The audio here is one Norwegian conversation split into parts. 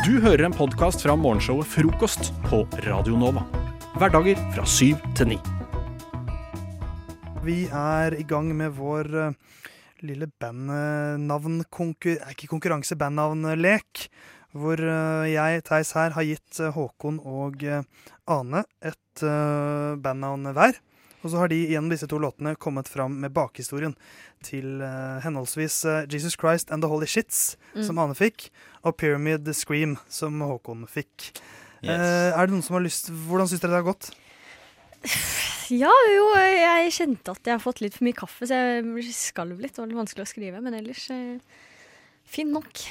Du hører en podkast fra morgenshowet Frokost på Radio Nova. Hverdager fra syv til ni. Vi er i gang med vår eh, lille bandnavnkonkur... Ikke konkurranse, bandnavnlek. Hvor eh, jeg, Theis her, har gitt eh, Håkon og eh, Ane et bandnavn hver. Og så har de gjennom disse to låtene kommet fram med bakhistorien til uh, henholdsvis uh, Jesus Christ and The Holy Shits, Mm. som Ane fikk, og Pyramid Scream, som Håkon fikk. Yes. Uh, er det noen som har lyst Hvordan syns dere det har gått? Ja, jo, jeg kjente at jeg har fått litt for mye kaffe, så jeg skalv litt. Det var litt vanskelig å skrive, men ellers fin nok.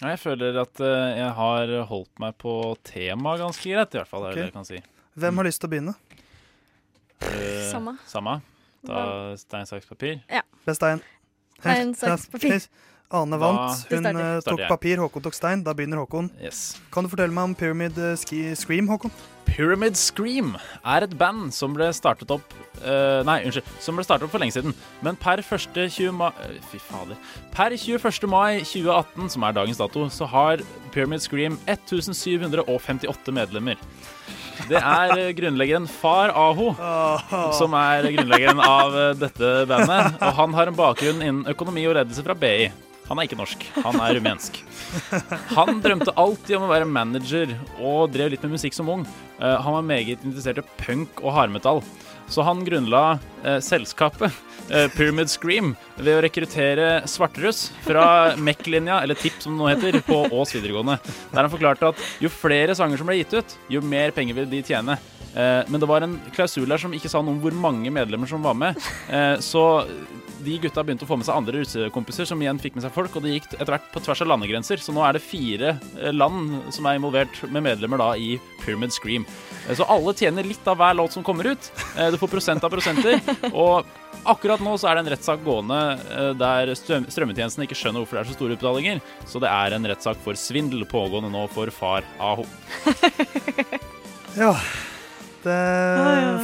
Ja, jeg føler at jeg har holdt meg på temaet ganske greit, i hvert fall. er det jeg kan si. Hvem har lyst til å begynne? Eh, Samme. Samme. Da stein, saks, papir. Det er Stein. Stein, saks, papir. Ane vant. Hun starter. eh, tok papir, Håkon tok stein. Da begynner Håkon. Yes. Kan du fortelle meg om Pyramid eh, Ski Scream, Håkon? Pyramid Scream er et band som ble startet opp uh, Nei, unnskyld. Som ble startet opp for lenge siden. Men per 1. 20 mai Fy fader. Per 21. mai 2018, som er dagens dato, så har Pyramid Scream 1758 medlemmer. Det er eh, grunnleggeren Far Aho. Som er grunnleggeren av eh, dette bandet. Og han har en bakgrunn innen økonomi og ledelse fra BI. Han er ikke norsk, han er rumensk. Han drømte alltid om å være manager og drev litt med musikk som ung. Eh, han var meget interessert i punk og hardmetall. Så han grunnla selskapet eh, Pyramid Scream ved å rekruttere svarteruss fra MEC-linja, eller TIP som det nå heter, på Ås videregående. Der han forklarte at jo flere sanger som ble gitt ut, jo mer penger vil de tjene. Eh, men det var en klausul der som ikke sa noe om hvor mange medlemmer som var med. Eh, så de gutta begynte å få med seg andre russekompiser, som igjen fikk med seg folk, og det gikk etter hvert på tvers av landegrenser. Så nå er det fire eh, land som er involvert med medlemmer da i Pyramid Scream. Eh, Så alle tjener litt av hver låt som kommer ut. Eh, Du får prosent av prosenter. Og akkurat nå så er det en rettssak gående eh, der strømmetjenesten ikke skjønner hvorfor det er så store utbetalinger. Så det er en rettssak for svindel pågående nå for far Aho. Ja. Det,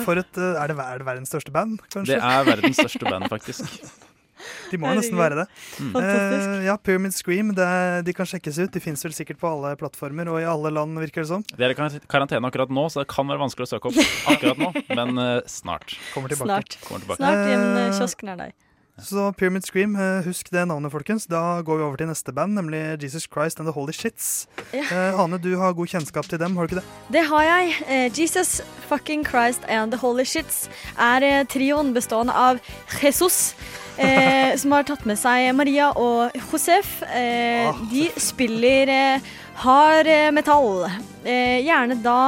for et, eh, er, det, er det verdens største band, kanskje? Det er verdens største band, faktisk. De må jo nesten være det. Mm. Eh, ja, Pyramid Scream, det, er- de kan sjekkes ut. De fins vel sikkert på alle plattformer og i alle land, virker det som. Det er i karantene akkurat nå, så det kan være vanskelig å søke opp akkurat nå, men uh, snart. Kommer tilbake. Snart. Kommer tilbake. Snart i en Eh, eh, kiosk nær deg. Så Pyramid Scream, eh, husk det navnet, folkens. Da går vi over til neste band, nemlig Jesus Christ and The Holy Shits. Ja. Eh, Ane, du har god kjennskap til dem, har du ikke det? Det har jeg. Eh, Jesus fucking Christ and the Holy Shits er eh, trioen bestående av Jesus, eh, som har tatt med seg Maria og Josef. Eh, Ah. de spiller eh, hard eh, metall. Eh, gjerne da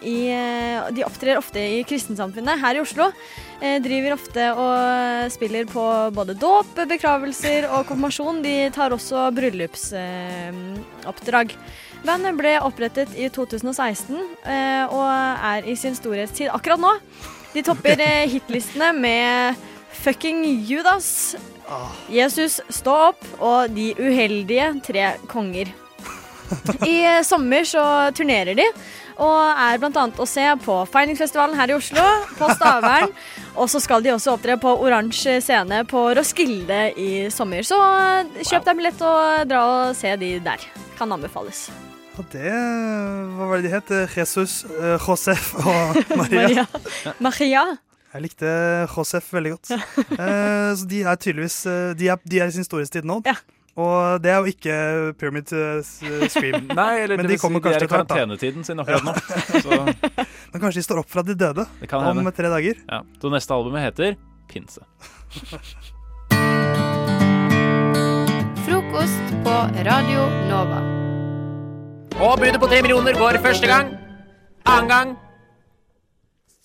i eh, De opptrer ofte i kristensamfunnet her i Oslo. Eh, driver ofte og spiller på både dåp, begravelser og konfirmasjon. De tar også bryllupsoppdrag. Bandet ble opprettet i 2016 eh, og er i sin storhetstid akkurat nå. De topper hitlistene med Fucking Judas, Jesus Stå opp og De uheldige tre konger. I sommer så turnerer de, og er bl.a. å se på Feiningsfestivalen her i Oslo, på Stavern. og så skal de også opptre på Oransje scene på Roskilde i sommer. Så kjøp deg billett og dra og se de der. Kan anbefales. ja, det Hva var det de het? Jesus, eh, Josef og Maria. Maria. Maria. Jeg likte Josef veldig godt. Eh, så de er tydeligvis eh, De er, de er i sin storhetstid nå. Ja. Og det er jo ikke Pyramid eh, Scream. Nei, eller Men det de vil si, kommer de er i karantenetiden sin akkurat nå. Så Men kanskje de står opp fra de døde det kan om hende. tre dager. Ja. Så neste albumet heter Pinse. Frokost på Radio Nova. Og budet på tre millioner går første gang. Annen gang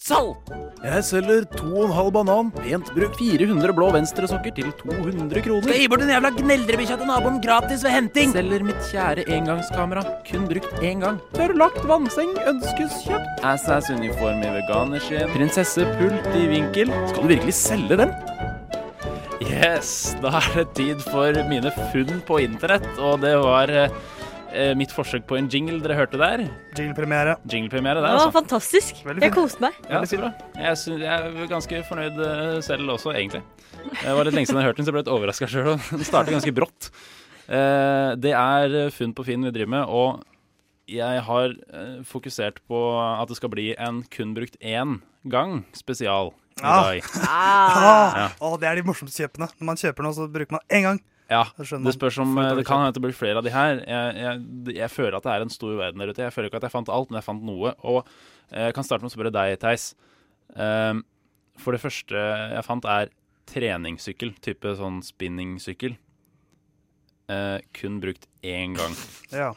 salg. Jeg selger 2,5 banan, pent brukt 400 blå venstresokker til 200 kroner. Skal gi bort den jævla gneldrebikkja til naboen gratis ved henting. Selger mitt kjære engangskamera, kun brukt én gang. Tørrlagt vannseng ønskes kjøpt. Assas-uniform i veganerskinn. Prinsessepult i vinkel. Skal du virkelig selge den? Yes, da er det tid for mine funn på internett, og det var eh, mitt forsøk på en jingle dere hørte der. Jinglepremiere. Jinglepremiere Det der, var altså. fantastisk. Jeg koste meg. Ja, så bra. Jeg, synes, jeg er ganske fornøyd eh, selv også, egentlig. Det var litt lenge siden jeg hørte den, så jeg ble litt overraska sjøl. Den starter ganske brått. Eh, Det er funn på Finn vi driver med, og jeg har eh, fokusert på at det skal bli en kun brukt én gang spesial i Ah. dag. Ah, Ja. Oh, det er de morsomste kjøpene. Når man kjøper noe, så bruker man én gang. Ja, det spørs om eh, Det kan hende det blir flere av de her. Jeg, jeg, jeg føler at det er en stor verden der ute. Jeg føler ikke at jeg fant alt, men jeg fant noe. Og eh, jeg kan starte med å spørre deg, Theis. Um, for det første jeg fant, er treningssykkel. Type sånn spinningsykkel. Uh, kun brukt én gang. Ja.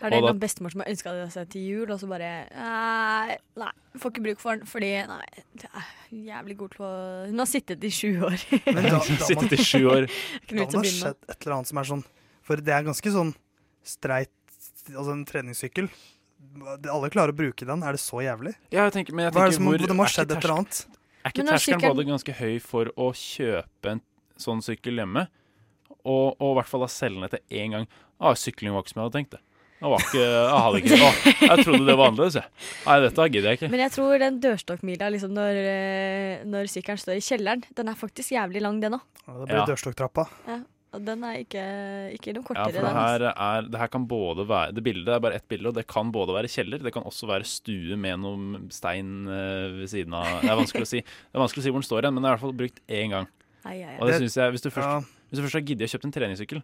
Er det en da- noen bestemor som har ønska seg til jul, og så bare Nei, nei, får ikke bruk for den fordi Nei, det er jævlig god til å Hun har sittet i sju år. Men da, Sittet i sju år. Da må det ha skjedd et eller annet som er sånn For det er ganske sånn streit Altså en treningssykkel. Alle klarer å bruke den. Er det så jævlig? Ja, jeg tenker, men jeg er tenker hvor Det må er ha skjedd et eller annet. Er ikke Men terskelen både ganske høy for å kjøpe en sånn sykkel hjemme, og, og i hvert fall da selge den etter én gang? Ah, sykling var ikke som jeg hadde tenkt det. Jeg, var ikke, jeg, hadde ikke, å, jeg trodde det var annerledes, jeg. Nei, dette gidder jeg ikke. Men jeg tror den dørstokkmila liksom når, eh, når sykkelen står i kjelleren, den er faktisk jævlig lang, den òg. Ja, Det blir Ja. dørstokktrappa. Og den er ikke, ikke noe Ja, for det her, er, det her kan både være Det bildet er bare ett bilde, og det kan både være kjeller, det kan også være stue med noe stein eh, ved siden av Det er vanskelig å si Det er vanskelig å si hvor den står hen, men det er i hvert fall brukt én gang. Ai, ai, ai. Og det Det- synes jeg, hvis du først Ja. Hvis du først har giddet å kjøpe en treningssykkel,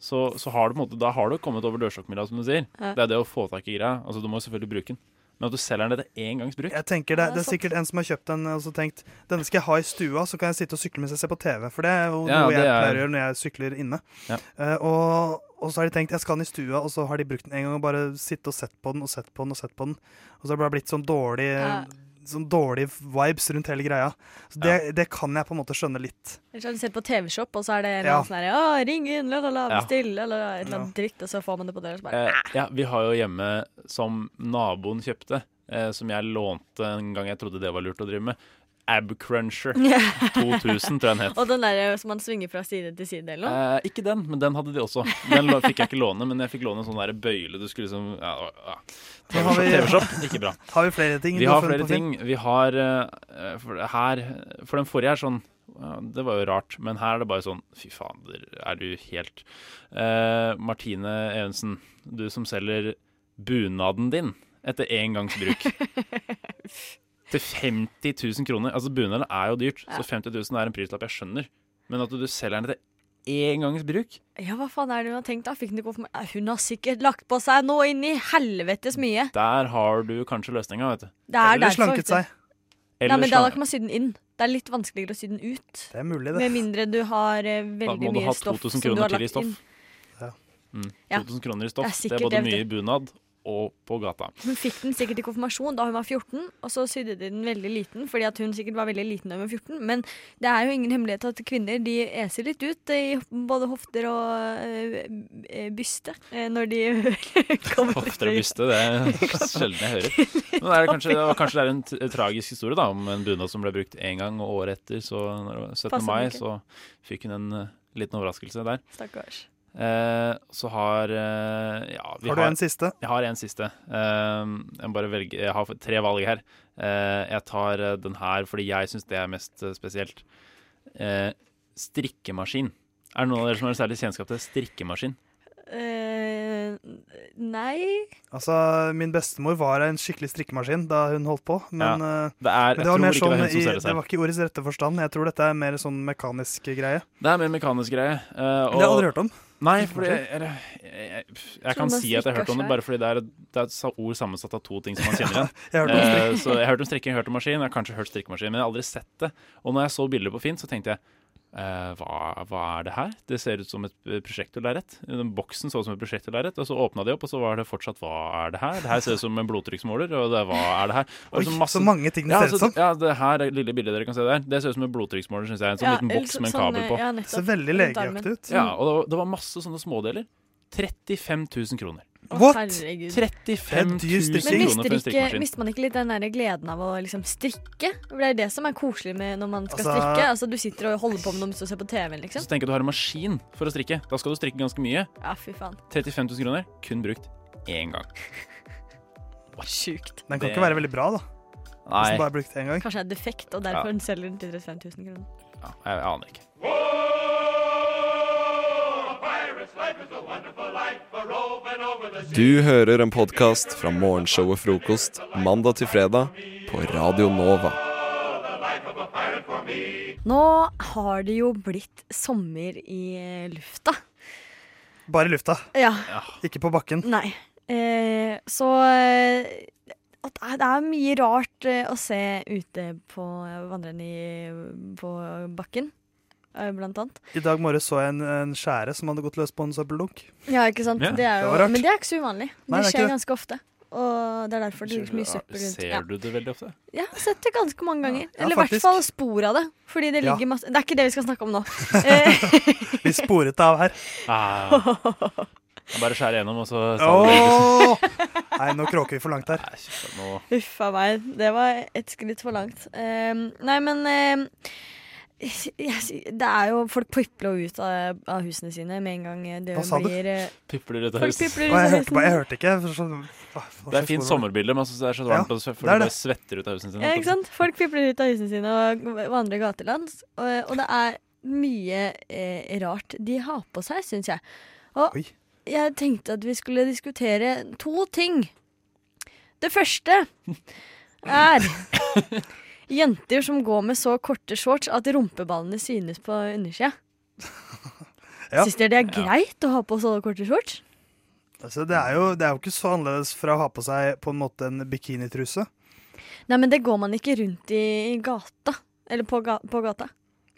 så, så har du på en måte, da har du kommet over dørstokkmila, som du sier. Ja. Det er det å få tak i greia. Altså, du må selvfølgelig bruke den. Men at du selger den etter engangsbruk gangs bruk Jeg tenker det, det er er sikkert en som har kjøpt den og så tenkt denne skal jeg ha i stua, så kan jeg sitte og sykle mens jeg ser på TV. For det er jo Ja, noe jeg er- pleier å gjøre når jeg sykler inne. Ja. Uh, og, og så har de tenkt jeg skal ha den i stua, og så har de brukt den en gang og bare sittet og sett på den og sett på den og sett på den. Og så har det bare blitt sånn dårlig Ja. Sånn dårlige vibes rundt hele greia. Så det, det kan jeg på en måte skjønne litt. Ellers har du sett på TV-shop, og så er det en Ja. sånn her Å, ring inn, la, la, la, Ja. bestill, ja. eller et eller annet dritt, og så får man det på døra, og så bare eh, Ja, vi har jo hjemme som naboen kjøpte, eh, som jeg lånte en gang jeg trodde det var lurt å drive med. Abcruncher 2000, tror jeg den het. Og den der som man svinger fra side til side, eller noe. Eh, ikke den, men den hadde de også. Den fikk jeg ikke låne, men jeg fikk låne en sånn der bøyle du skulle liksom ja, ja. TV-shop, ikke bra. Har vi flere ting? Vi har flere ting. Vi har uh, for her For den forrige er sånn ja, Det var jo rart, men her er det bare sånn Fy fader, er du helt uh, Martine Evensen, du som selger bunaden din etter én gangs bruk. Til 50 000 kroner. Altså Bunaden er jo dyrt, Ja. så 50 000 er en prislapp jeg skjønner. Men at du selger den til engangs bruk Ja, hva faen er det hun har tenkt da? Fikk den ikke Hun har sikkert lagt på seg noe inn i helvetes mye. Der har du kanskje løsninga, vet du. Det er Eller derfor. slanket seg. Eller. Nei, men da slank- kan man sy den inn. Det er litt vanskeligere å sy den ut. Det er mulig, det. Med mindre du har eh, Da veldig må du mye ha stoff 2000 som du kroner til i stoff. Ja. Mm. Ja. 2000 kroner i stoff. Det er Det er, både det, mye i bunad og på gata. Hun fikk den sikkert i konfirmasjon da hun var 14, og så sydde de den veldig liten, fordi at hun sikkert var veldig liten da hun var 14. Men det er jo ingen hemmelighet at kvinner de eser litt ut i både hofter og øh, byste øh, når de kommer Hofter og byste, det er sjelden jeg hører. Men er det kanskje, det var kanskje det er en tragisk historie da, om en bunad som ble brukt én gang, og året etter, så når det var 17. Passet mai, så fikk hun en eh, liten overraskelse der. Stakkars. Eh, så har eh, Ja, vi Har du en siste? Jeg har en siste. Eh, jeg, bare velger, jeg har tre valg her. Eh, jeg tar eh, den her fordi jeg syns det er mest eh, spesielt. Eh, strikkemaskin. Er det noen av dere som har særlig kjennskap til strikkemaskin? Eh, nei Altså, Min bestemor var en skikkelig strikkemaskin da hun holdt på, men, ja, Det er, men det, var mer sånn det er i, det var ikke i ordets rette forstand. Jeg tror dette er mer sånn mekanisk greie. Det er mer mekanisk greie. eh, Det har jeg aldri hørt om. Nei, for jeg, jeg, jeg, jeg kan si at jeg har hørt om det, bare fordi det er, et- det er ord sammensatt av to ting som man kjenner igjen. Eh, så jeg har hørt om strikking, jeg har hørt om maskin, jeg har kanskje hørt strikkemaskin, men jeg har aldri sett det. Og når jeg så bilder på Finn, så tenkte jeg eh, hva, hva er det her? Det ser ut som et prosjektorlerret. Den boksen så ut som et prosjektorlerret, og så åpna de opp, og så var det fortsatt hva er det her? Det her ser ut som en blodtrykksmåler, og det, hva er det her? Og Oi, så masse- så mange ting det ja, ser ut som. ja, det her er lille bildet dere kan se der, det ser ut som en blodtrykksmåler, syns jeg. En sånn Ja, liten boks med en sånn, kabel på. Ja, Det nettopp. ser veldig legeaktig ut. Ja, og det var, det var masse sånne smådeler. 35 000 kroner. What? herregud. 35 Det er dyr 000 strikking. Men mister, ikke, strikkemaskin. mister man ikke litt den der gleden av å liksom strikke? For Det er det som er koselig med når man skal Altså- strikke. Altså Du sitter og holder på med noe mens du ser på TV-en, liksom. Så tenker du har en maskin for å strikke. Da skal du strikke ganske mye. Ja, fy faen. 35 000 kroner, kun brukt én gang. Sjukt. Den kan Det- ikke være veldig bra, da. Hvis Nei, den bare er brukt én gang. Kanskje det er defekt, og derfor Ja. den selger den til 35 000 kroner. ja, jeg, jeg aner ikke. Du hører en podkast fra morgenshow og frokost mandag til fredag på Radio Nova. Nå har det jo blitt sommer i lufta. Bare i lufta, Ja. ikke på bakken. Nei. Eh, så eh, at det er- mye rart eh, å se ute på vandrerne på bakken, eh, blant annet. I dag morges så jeg en, en skjære som hadde gått løs på en søppeldunk. Ja, ikke sant? Ja, det er det jo, var men det er ikke så uvanlig. Nei, det det er skjer det. ganske ofte. Og det er derfor det ligger mye søppel rundt. Ser du det veldig ofte? Ja, Jeg har sett det ganske mange ganger. Ja, Eller i hvert fall spor av det. Fordi det Ja. ligger masse Det er ikke det vi skal snakke om nå. Eh, Vi sporet det av her. Ah. Bare skjære gjennom, og så Åh! Nei, nå kråker vi for langt her. Nei, Huff a meg. Det var et skritt for langt. Um, nei, men um, det er jo Folk pipler ut av, av husene sine med en gang det Hva sa blir du? pipler ut av Folk huset. pipler ut av jeg hørte, bare, jeg hørte ikke. for sånn- ah, Det er fint sommerbilde, men det er det så Ja, varmt, så- du det. bare svetter ut av husene sine. Ja, ikke sant? Folk pipler ut av husene sine og vandrer gatelands. Og, og det er mye eh, rart de har på seg, syns jeg. Og Oi. jeg tenkte at vi skulle diskutere to ting. Det første er jenter som går med så korte shorts at rumpeballene synes på undersida. Ja. Syns dere det er greit å ha på så korte shorts? Altså, det, er jo, det er jo ikke så annerledes fra å ha på seg på en måte en bikinitruse. Nei, men det går man ikke rundt i, i gata. Eller på, ga, på gata.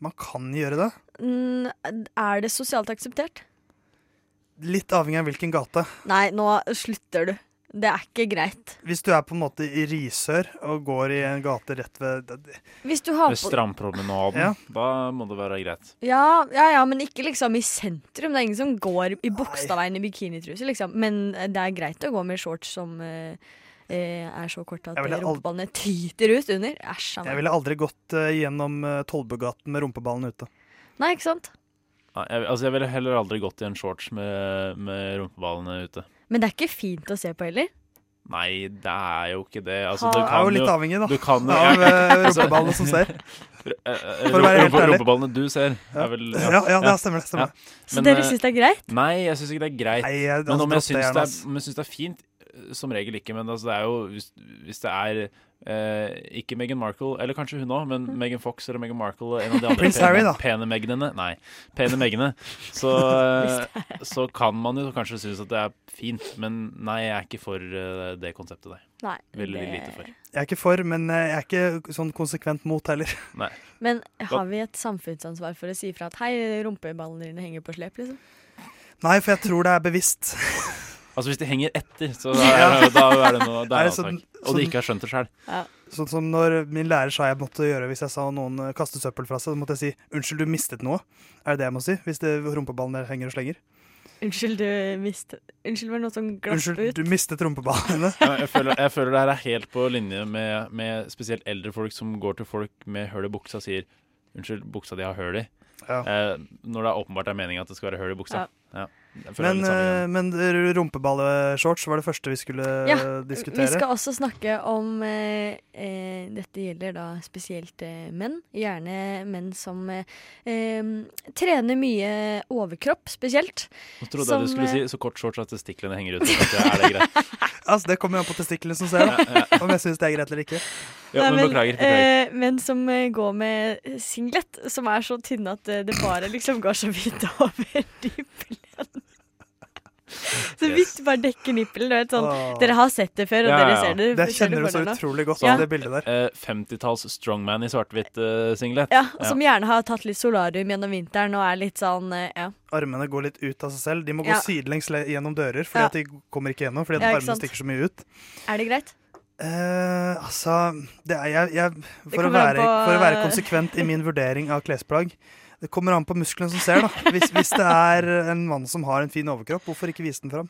Man kan gjøre det. Mm, er det sosialt akseptert? Litt avhengig av hvilken gate. Nei, nå slutter du. Det er ikke greit. Hvis du er på en måte i Risør og går i en gate rett ved Hvis du har Ved strandpromenaden, Ja. da må det være greit. ja, ja, ja, men ikke liksom i sentrum. Det er ingen som går i Bogstadveien i bikinitruse, liksom. Men det er greit å gå med shorts som eh, eh, er så korte at Jeg rumpeballene tyter ut under. Æsj Jeg ville aldri gått eh, gjennom uh, Tollbugaten med rumpeballen ute. Nei, ikke sant? Jeg, altså, jeg ville heller aldri gått i en shorts med, med rumpeballene ute. Men det er ikke fint å se på heller. Nei, det er jo ikke det. Altså, du Det er jo litt avhengig, da. du kan jo Av eh, Altså- rumpeballene som ser. Eh, eh, For å være helt ærlig. Rumpeballene du ser, er vel Ja, ja, det stemmer det. stemmer Men, Så dere syns det er greit? Nei, jeg syns ikke det er greit. Nei, jeg, Men om jeg altså, syns det, om jeg syns det er fint, som regel ikke. Men altså, det er jo hvis, hvis det er eh, ikke Meghan Markle, eller kanskje hun òg, men Meghan Fox eller Meghan Markle en av de andre pene, pene Meghanene. Nei, pene Megane. Så, eh, så kan man jo kanskje synes at det er fint, men nei, jeg er ikke for eh, det konseptet der. Nei. Veldig det- lite for. Jeg er ikke for, men eh, jeg er ikke sånn konsekvent mot heller. Nei. Men har vi et samfunnsansvar for å si fra at hei, rumpeballene dine henger på slep, liksom? Nei, for jeg tror det er bevisst. Altså Hvis de henger etter, så da er, da er det noe Er det det sånn- Og de ikke har skjønt det sjøl. Sånn som når min lærer sa jeg måtte gjøre hvis jeg sa noen kaste kastet søppel fra seg, så måtte jeg si 'unnskyld, du mistet noe'. Er det det jeg må si? Hvis det rumpeballen der henger og slenger? Unnskyld, du mistet Unnskyld, var det noe som glapp Unnskyld, ut? du mistet rumpeballene. Ja, jeg, føler, jeg føler det her er helt på linje med, med spesielt eldre folk som går til folk med høl i buksa og sier 'unnskyld, buksa di har høl i'. Ja. Eh, når det er åpenbart er meninga at det skal være høl i buksa. Ja. Men, samme eh, men rumpeballeshorts var det første vi skulle Ja, diskutere. Vi skal også snakke om eh, eh, Dette gjelder da spesielt eh, menn. Gjerne menn som eh, trener mye overkropp, spesielt. Nå trodde som, jeg du skulle eh, si så kort shorts at testiklene henger ut. så Er det greit? Altså, det kommer jo an på testiklene som ser, da. Ja, ja. Om jeg syns det er greit eller ikke. Ja, men beklager. beklager. eh, men som eh, går med singlet, som er så tynne at eh, det bare liksom går så vidt over nippelen. Så Yes. du bare dekker nippelen. Vet, sånn. Dere har sett det før, og Ja, ja, dere ser det. Det kjenner du så utrolig godt, Ja. det bildet der. Eh, 50-talls strongman i svart-hvitt-singlet. Ja, Som gjerne har tatt litt solarium gjennom vinteren og er litt sånn eh, ja. Armene går litt ut av seg selv. De må gå sidelengs gjennom dører, fordi Ja. at de kommer ikke gjennom. Fordi at Ja, ikke armene stikker så mye ut. Er det greit? Uh, altså det er, jeg, jeg, for, å være, på- for å være konsekvent i min vurdering av klesplagg Det kommer an på musklene som ser, da. Hvis, hvis det er en mann som har en fin overkropp, hvorfor ikke vise den fram?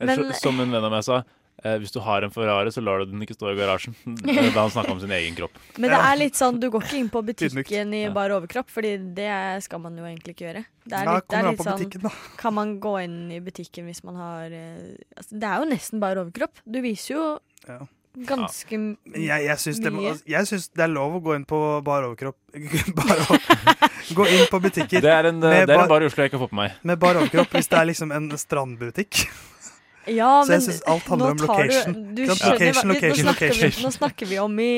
Eller Men- Som en venn av meg sa, eh, hvis du har en Ferrari, så lar du den ikke stå i garasjen. Da han snakka om sin egen kropp. Men det er litt sånn, du går ikke inn på butikken i bar overkropp, Fordi det skal man jo egentlig ikke gjøre. Det er litt, det er litt sånn. Kan man gå inn i butikken hvis man har eh, altså, Det er jo nesten bare overkropp. Du viser jo Ja. Ganske ja. Jeg, jeg syns det, må- jeg syns det er lov å gå inn på bar overkropp bar over, Gå inn på butikker Det er en, eh, Med det er bar- en bar i Oslo jeg ikke får på meg. med bar overkropp hvis det er liksom en strandbutikk. Ja, Så jeg syns synes alt handler om location. du- location. Du, skjønner Location, location, nå, snakker vi, nå snakker vi om i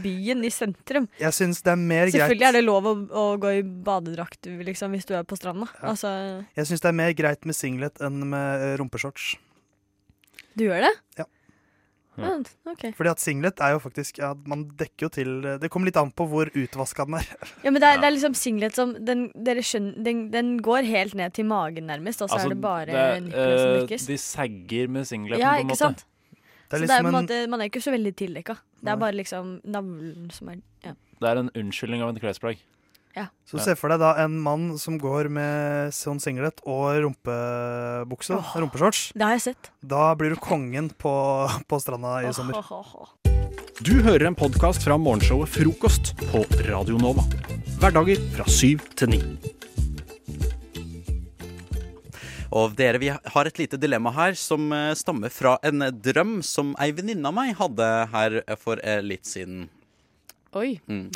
byen, i sentrum. Jeg synes det er mer Selvfølgelig er det lov å, å gå i badedrakt liksom, hvis du er på stranda. Ja. Altså, Jeg synes det er mer greit med singlet enn med rumpeshorts. du gjør det? Ja. Ja, ok. Fordi at singlet er jo faktisk ja, Man dekker jo til eh, Det kommer litt an på hvor utvaska den er. Ja, men det er, det er liksom singlet som den, dere skjønner, den, den går helt ned til magen, nærmest, og så Altså, er det bare nipplene som lykkes dekkes. De sagger med singleten, Ja, på en måte. sant? Det er så det er liksom på en en, måte, man er ikke så veldig tildekka. Det er bare liksom navlen som er ja. Det er en unnskyldning av en klesplagg. Så se for deg da en mann som går med sånn singlet og rumpebukse, Oh, rumpeshorts. Det har jeg sett. Da blir du kongen på, på stranda i sommer. Du hører en podkast fra morgenshowet Frokost på Radio Nova. Hverdager fra syv til ni. Og dere, vi har et lite dilemma her som eh, stammer fra en drøm som ei venninne av meg hadde her for eh, litt siden. Oi. Mm.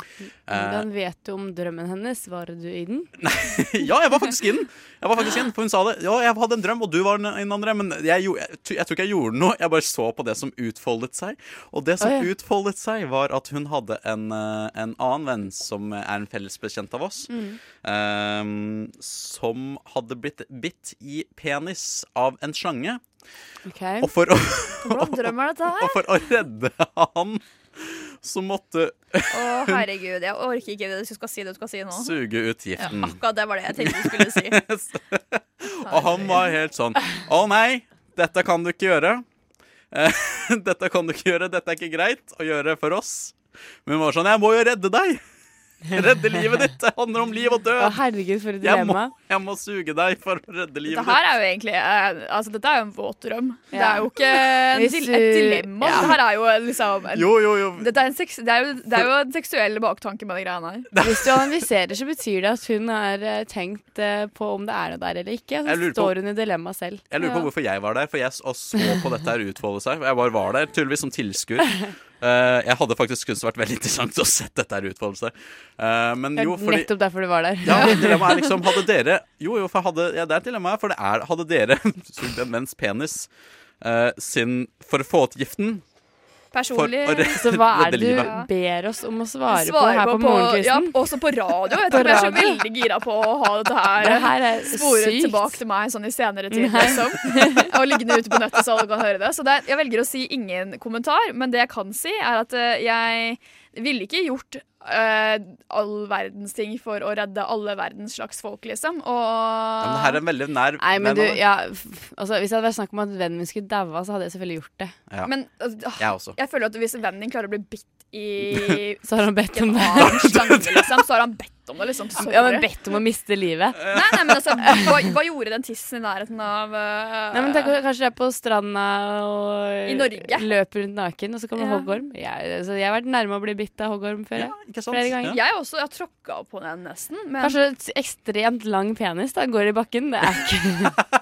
Hvordan vet du om drømmen hennes? Var du i den? ja, jeg var faktisk i den. Jeg var faktisk inn, for Hun sa det. Ja, jeg hadde en drøm, og du var den andre. Men jeg, jeg, jeg, jeg tror ikke jeg gjorde noe. Jeg bare så på det som utfoldet seg. Og det som oh, ja. utfoldet seg, var at hun hadde en, eh, en annen venn som er en felles bekjent av oss, Mm. um, som hadde blitt bitt i penis av en slange. Okay. Og for å, Hvordan drøm er dette og for å redde han, så måtte Å, herregud, jeg orker ikke det du skal si det du skal si nå. suge ut Ja, giften. akkurat det var det jeg tenkte du skulle si. Og han var helt sånn Å nei, dette kan du ikke gjøre. Eh, dette kan du ikke gjøre, dette er ikke greit å gjøre for oss. Men hun var sånn Jeg må jo redde deg! Redde livet ditt! Det handler om liv og Å, herregud, for et Jeg må, dilemma. jeg må suge deg for å redde livet Dette her er jo egentlig eh, Altså, dette er jo en våt drøm. Det er jo ikke en, Hvis et dilemma. ja. Dette her er jo liksom en, ditt. Jo, jo, jo. dette er en seks, det, er jo, det er jo en seksuell baktanke med de greiene her. Hvis du analyserer, så betyr det at hun har eh, tenkt eh, på om det er noe der eller ikke. Så står hun i dilemma selv. Jeg lurer på Ja. hvorfor jeg var der, for jeg og så på dette her utfolde seg. Jeg bare var der, tydeligvis som tilskuer. Eh, jeg hadde faktisk kunst vært veldig interessant å sett dette her utfolde seg. Eh, men jo, fordi Nettopp derfor du var der. Ja, dilemmaet er liksom Hadde dere Jo, jo, for hadde Ja, det er et dilemma, for det er Hadde dere sugd en venns penis uh, sin for å få ut giften Personlig Så hva er det du ber oss om å svare, på her på, på morgenkvisten? også på radio. Jeg På tror jeg er så veldig gira på å ha dette her, Det her er sporet sykt. tilbake til meg sånn i senere tid, liksom. Og liggende ute på nettet så alle kan høre det. Så det er, jeg velger å si ingen kommentar, men det jeg kan si, er at eh, jeg ville ikke gjort eh, all verdens ting for å redde alle verdens slags folk, liksom. Og Ja, men det her er en veldig nær Nei, men du, ja, altså, Hvis det hadde vært snakk om at vennen min skulle daua, så hadde jeg selvfølgelig gjort det. Ja. Men altså, Jeg også. jeg føler at hvis vennen din klarer å bli bitt i Så har han bedt om det. slange, liksom, så har han bedt om det, liksom. Sorry. Ja, men bedt om å miste livet. Nei, nei, men altså, hva, hva gjorde den tissen i nærheten av uh, Nei, men tenk, Kanskje det er på stranda og I Norge. løper rundt naken, og så kommer Ja. hoggorm. Jeg, altså, jeg har vært nærme å bli bitt av hoggorm før. Ja, ikke sant? Flere ganger. Ja. Jeg også. Jeg har tråkka på den nesten. Men Kanskje et ekstremt lang penis da går i bakken. Det er ikke.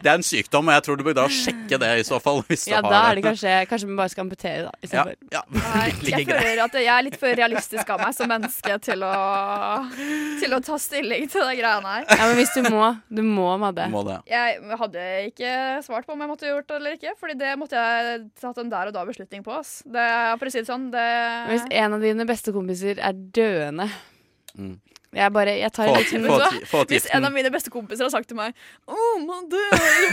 Det er en sykdom, og jeg tror du bør da sjekke det i så fall. Hvis du Ja, har da er det kanskje Kanskje vi bare skal amputere, da. ja, ja. Nei, jeg føler at jeg er litt for realistisk av meg som menneske til å, til å ta stilling til de greiene her. Ja, men hvis du må, du må, Madde. Må det. Jeg hadde ikke svart på om jeg måtte gjort det eller ikke, Fordi det måtte jeg tatt en der og da beslutning på. Ass. Det, for å si det sånn, det Hvis en av dine beste kompiser er døende Mm. Jeg bare Jeg tar Få, en liten få, Hvis en av mine beste kompiser har sagt til meg oh, man, du,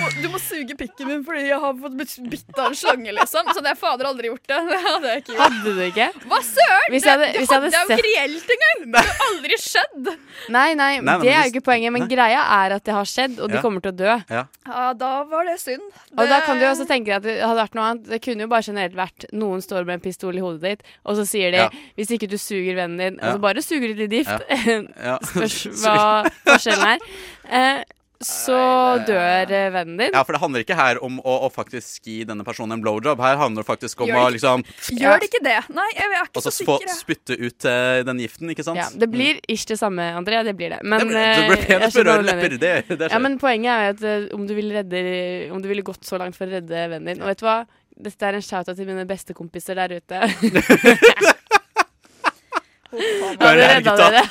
må- du må suge pikken min fordi jeg har fått bitt av en slange, liksom. Så hadde jeg fader aldri gjort det. Det hadde jeg ikke gjort. Hadde du ikke? Hva søren? Hvis jeg hadde- det hvis jeg hadde hadde jeg jo ikke reelt engang! Det har aldri skjedd. Nei, nei, Nei, nei, det er jo ikke poenget. Men greia er at det har skjedd, og de Ja. kommer til å dø. Ja, da var det synd. Og Det- da kan du jo også tenke deg at det hadde vært noe annet. Det kunne jo bare generelt vært noen står med en pistol i hodet ditt, og så sier de Ja. hvis ikke du suger vennen din, Ja. og så bare suger du litt gift, Ja. spørs hva forskjellen er, eh, så dør eh, vennen din. Ja, for det handler ikke her om å, å faktisk gi denne personen en blowjob. Her handler det faktisk om Gjør å liksom Gjør det ikke det? Nei, jeg er ikke så få Og så spytte ut uh, den giften, ikke sant? Ja, det blir ikke det samme, André. Det blir det. Men, det, blir- det blir eh, jeg skjønner lepper. Det, det Ja, men poenget er jo at om du ville redde Om du ville gått så langt for å redde vennen din Og vet du hva? Dette er en shout-out til mine bestekompiser der ute. Bare Hadde redda dere.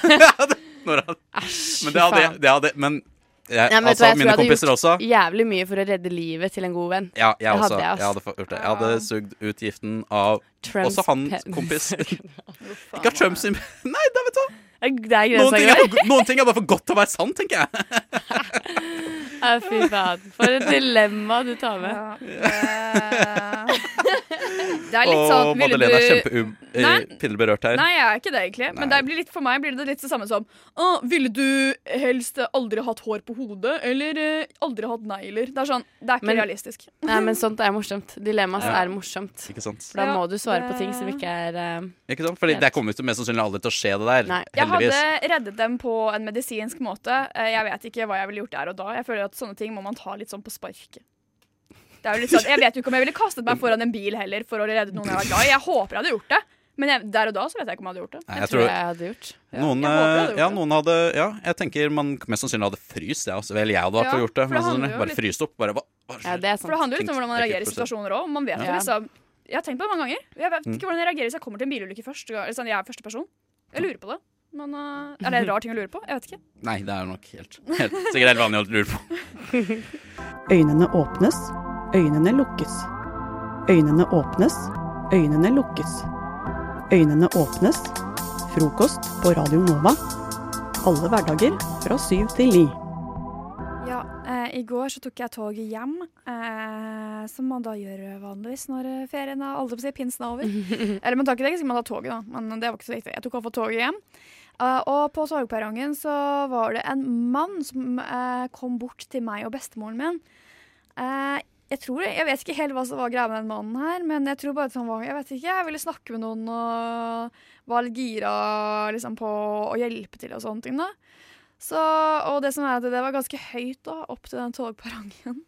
Æsj, Men det hadde, det hadde Men jeg, Ja, men vet du altså, hva, jeg tror mine jeg hadde gjort også. Jævlig mye for å redde livet til en god venn. Ja, jeg, jeg også. hadde jeg. Jeg hadde gjort det. Jeg hadde sugd ut giften av Trumps også hans kompis. Ikke av Trumps sin Nei, da vet du hva. Noen ting, er noen ting er bare for godt til å være sant, tenker jeg. Ja, fy faen. For et dilemma du tar med. Ja, det- er litt Og sånn ville Madeleine er du- Nei. kjempepinnberørt her. Nei, jeg er ikke det, egentlig. Men det blir litt, for meg blir det litt det samme som Å, Ville du helst aldri hatt hår på hodet, eller eh, aldri hatt negler? Det er sånn, det er ikke Men- realistisk. Nei, men sånt er morsomt. Dilemmas Ja. er morsomt. Ikke sant? For da må du svare på ting som ikke er uh, Ikke sant? Fordi det kommer jo mest sannsynlig aldri til å skje, det der. Nei. Jeg hadde reddet dem på en medisinsk måte. Eh, Jeg vet ikke hva jeg ville gjort der og da. Jeg føler at sånne ting må man ta litt sånn på sparket. Det er jo litt sånn, jeg vet jo ikke om jeg ville kastet meg foran en bil heller for å redde noen jeg var glad i. Jeg håper jeg hadde gjort det. Men jeg, der og da så vet jeg ikke om jeg hadde gjort det. Nei, Jeg jeg tror tror jeg hadde gjort. noen, jeg jeg hadde gjort ja, noen hadde Ja, jeg tenker man mest sannsynlig hadde fryst. Ja. Vel, jeg hadde i hvert fall Ja, gjort det. det jo Bare litt- fryst opp. Bare bare, bare, Ja, det er For det handler jo litt om hvordan man reagerer i situasjoner òg. Man vet jo Ja. liksom Jeg har tenkt på det mange ganger. Jeg vet Mm. ikke hvordan jeg reagerer hvis jeg kommer til en bilulykke først. Eller sånn, jeg er første person. Jeg lurer på det. Men uh, Er det en rar ting å lure på? Jeg vet ikke. Nei, det er nok helt, helt sikkert helt vanlig å lure på. Øynene åpnes, øynene lukkes. Øynene åpnes, øynene lukkes. Øynene åpnes. Frokost på Radio Nova. Alle hverdager fra syv til ni. Ja, eh, I går så tok jeg toget hjem, eh, som man da gjør vanligvis når eh, ferien er aldri på å si pinsen er over. Eller man tar ikke det, så man tar toget, da. Men det var ikke så viktig. Jeg tok iallfall toget hjem. Eh, og på sorgperrongen så var det en mann som uh, kom bort til meg og bestemoren min. Uh, jeg tror, jeg vet ikke helt hva som var greia med den mannen her, men jeg tror bare at han var Jeg vet ikke, jeg ville snakke med noen og var litt gira liksom, på å hjelpe til og sånne ting. da. Så, og det som er at det var ganske høyt da, opp til den togperrongen.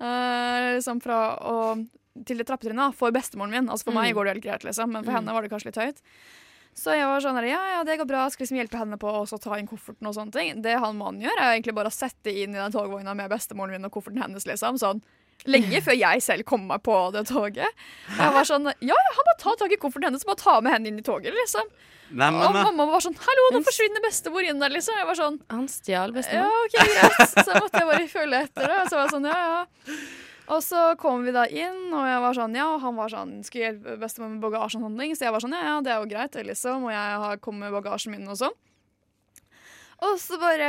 Liksom fra å, til det trappetrinnet for bestemoren min. Altså For meg Mm. går det helt greit, liksom, men for Mm. henne var det kanskje litt høyt. Så jeg var sånn ja, ja, det går bra, skal liksom hjelpe henne på å så ta inn kofferten og sånne ting. Det han mannen gjør, er egentlig bare å sette inn i den togvogna med bestemoren min og kofferten hennes, liksom. Sånn lenge før jeg selv kom meg på det toget. Og jeg var sånn, ja, ja, han bare tar tak i kofferten hennes og bare tar med henne inn i toget, liksom. Nei, Og men, og mamma var sånn, hallo, nå forsvinner bestemor inn der, liksom. Jeg var sånn, Han stjal ja, ok, greit. Så måtte jeg bare følge etter det. Så var jeg sånn, ja, ja. Og så kom vi da inn, og jeg var sånn, ja, han var sånn, skulle hjelpe bestemor med bagasjehandling. og. Så jeg var sånn, ja, ja, det er jo greit, liksom. Og jeg kommet med bagasjen min og sånn. Og så bare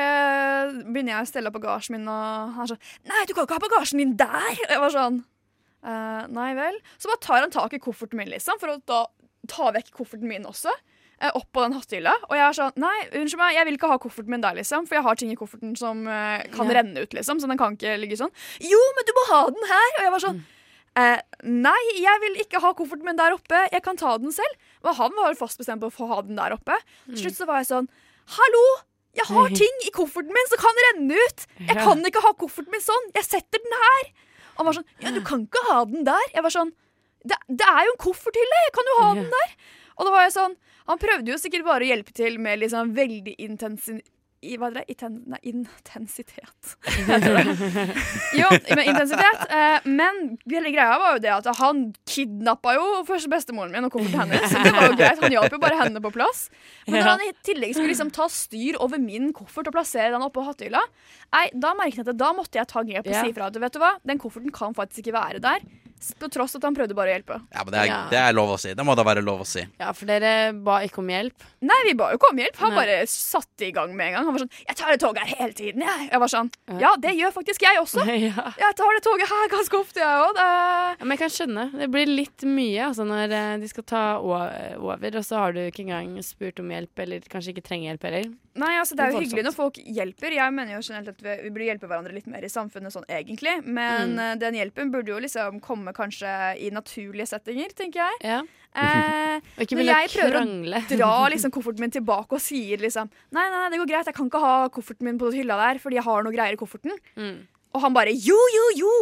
begynner jeg å stelle opp bagasjen min, og han er sånn Nei, du kan ikke ha bagasjen din der! Og jeg var sånn «Eh, Nei vel. Så bare tar han tak i kofferten min, liksom, for å da ta vekk kofferten min også. Eh, Opp på den hattehylla. Og jeg er sånn Nei, unnskyld meg, jeg vil ikke ha kofferten min der, liksom. For jeg har ting i kofferten som eh, kan Ja. renne ut, liksom. Så den kan ikke ligge sånn. Jo, men du må ha den her! Og jeg var sånn Eh, nei, jeg vil ikke ha kofferten min der oppe. Jeg kan ta den selv. Men han var fast bestemt på å få ha den der oppe. Til slutt så var jeg sånn Hallo! Jeg har ting i kofferten min som kan renne ut! Jeg kan ikke ha kofferten min sånn! Jeg setter den her! Og han var sånn Ja, du kan ikke ha den der. Jeg var sånn Det, det er jo en kofferthylle! Jeg kan jo ha den der! Og da var jeg sånn Han prøvde jo sikkert bare å hjelpe til med liksom veldig intensiv I, hva er det? Iten, nei, intensitet. Jo, med intensitet. Eh, men hele greia var jo det at han kidnappa jo først bestemoren min og kofferten hennes. Så det var jo greit. Han hjalp jo bare henne på plass. Men når han i tillegg skulle liksom ta styr over min koffert og plassere den oppå hattehylla, nei, da merket jeg at da måtte jeg ta grep og si ifra at vet du hva, den kofferten kan faktisk ikke være der. På tross at han prøvde bare å hjelpe. ja, men det, er, Ja. det er lov å si. Det må da være lov å si. Ja, for dere ba ikke om hjelp. Nei, vi ba jo ikke om hjelp. Han Nei. bare satte i gang med en gang. Han var sånn 'Jeg tar det toget her hele tiden, jeg.' Jeg var sånn 'Ja, det gjør faktisk jeg også'. ja. Jeg tar det toget her ganske ofte, jeg òg. Ja, men jeg kan skjønne. Det blir litt mye altså, når eh, de skal ta over, og så har du ikke engang spurt om hjelp, eller kanskje ikke trenger hjelp heller. Nei, altså Det er jo hyggelig når folk hjelper. Jeg mener jo generelt at vi, vi burde hjelpe hverandre litt mer i samfunnet sånn egentlig. Men Mm. eh, den hjelpen burde jo liksom komme kanskje i naturlige settinger, tenker jeg. Ja. Eh, Og ikke Når jeg prøver prøver å dra liksom kofferten min tilbake og sier liksom Nei, nei, det går greit, jeg kan ikke ha kofferten min på hylla der fordi jeg har noe greier i kofferten. Mm. Og han bare jo, jo, jo!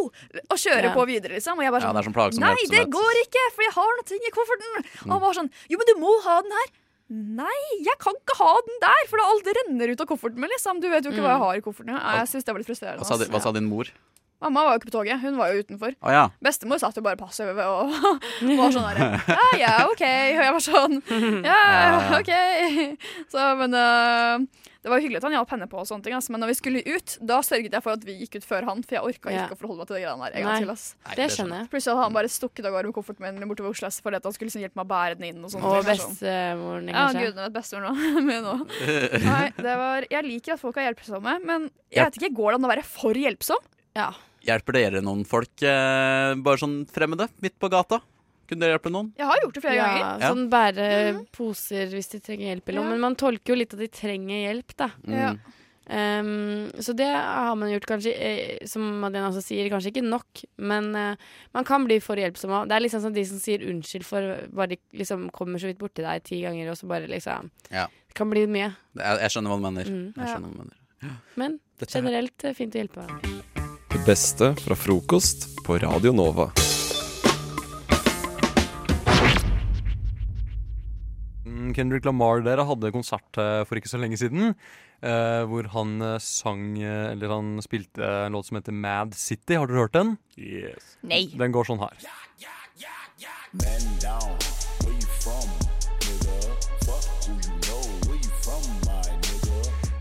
Og kjører Ja. på videre, liksom. Og jeg bare Ja, sånn det er sånn Nei, det går ikke, for jeg har noe ting i kofferten. Og han var sånn Jo, men du må ha den her. Nei, jeg kan ikke ha den der, for alt renner ut av kofferten min. liksom Du vet jo ikke hva jeg har i kofferten. Jeg synes det var litt frustrerende. Hva sa, hva sa din mor? Mamma var jo ikke på toget, hun var jo utenfor. Oh, ja. Bestemor satt jo bare passiv og var sånn der Ja, ja, OK. Og jeg var sånn Ja, OK. Så, men uh, det var jo hyggelig at han hjalp henne på og sånne ting. ass. Men når vi skulle ut, da sørget jeg for at vi gikk ut før han. For jeg orka Ja. ikke å forholde meg til de greiene der en gang Nei, til. ass. Nei, det skjønner jeg. Plutselig hadde han bare stukket av gårde med kofferten min bortover Oslo S fordi at han skulle liksom hjelpe meg å bære den inn. Og sånne Og sånn, bestemoren din, Ja, kanskje. gudene vet bestemoren min òg. Nei, det var, jeg liker at folk er hjelpsomme, men jeg Ja. vet ikke, går det an å være for hjelpsom? Ja. Hjelper dere noen folk, eh, bare sånn fremmede, midt på gata? Kunne dere hjelpe noen? Jeg har gjort det flere ja, ganger. Sånn bære poser hvis de trenger hjelp eller noe. Men man tolker jo litt at de trenger hjelp, da. Ja. Mm. Ehm, så det har man gjort kanskje, eh, som Madeleine også sier, kanskje ikke nok. Men eh, man kan bli for hjelpsom òg. Det er liksom som de som sier unnskyld for bare de liksom kommer så vidt borti deg ti ganger, og så bare liksom Ja. Det kan bli mye. Jeg, jeg skjønner hva du mener. Mm. Ja. skjønner hva du mener. Men generelt eh, fint å hjelpe. Det beste fra frokost på Radio Nova. Mm, Kendrick Lamar dere hadde konsert eh, for ikke så lenge siden. eh, hvor han eh, sang eh, Eller han spilte en låt som heter Mad City. Har dere hørt den? Yes. Nei. Den går sånn her.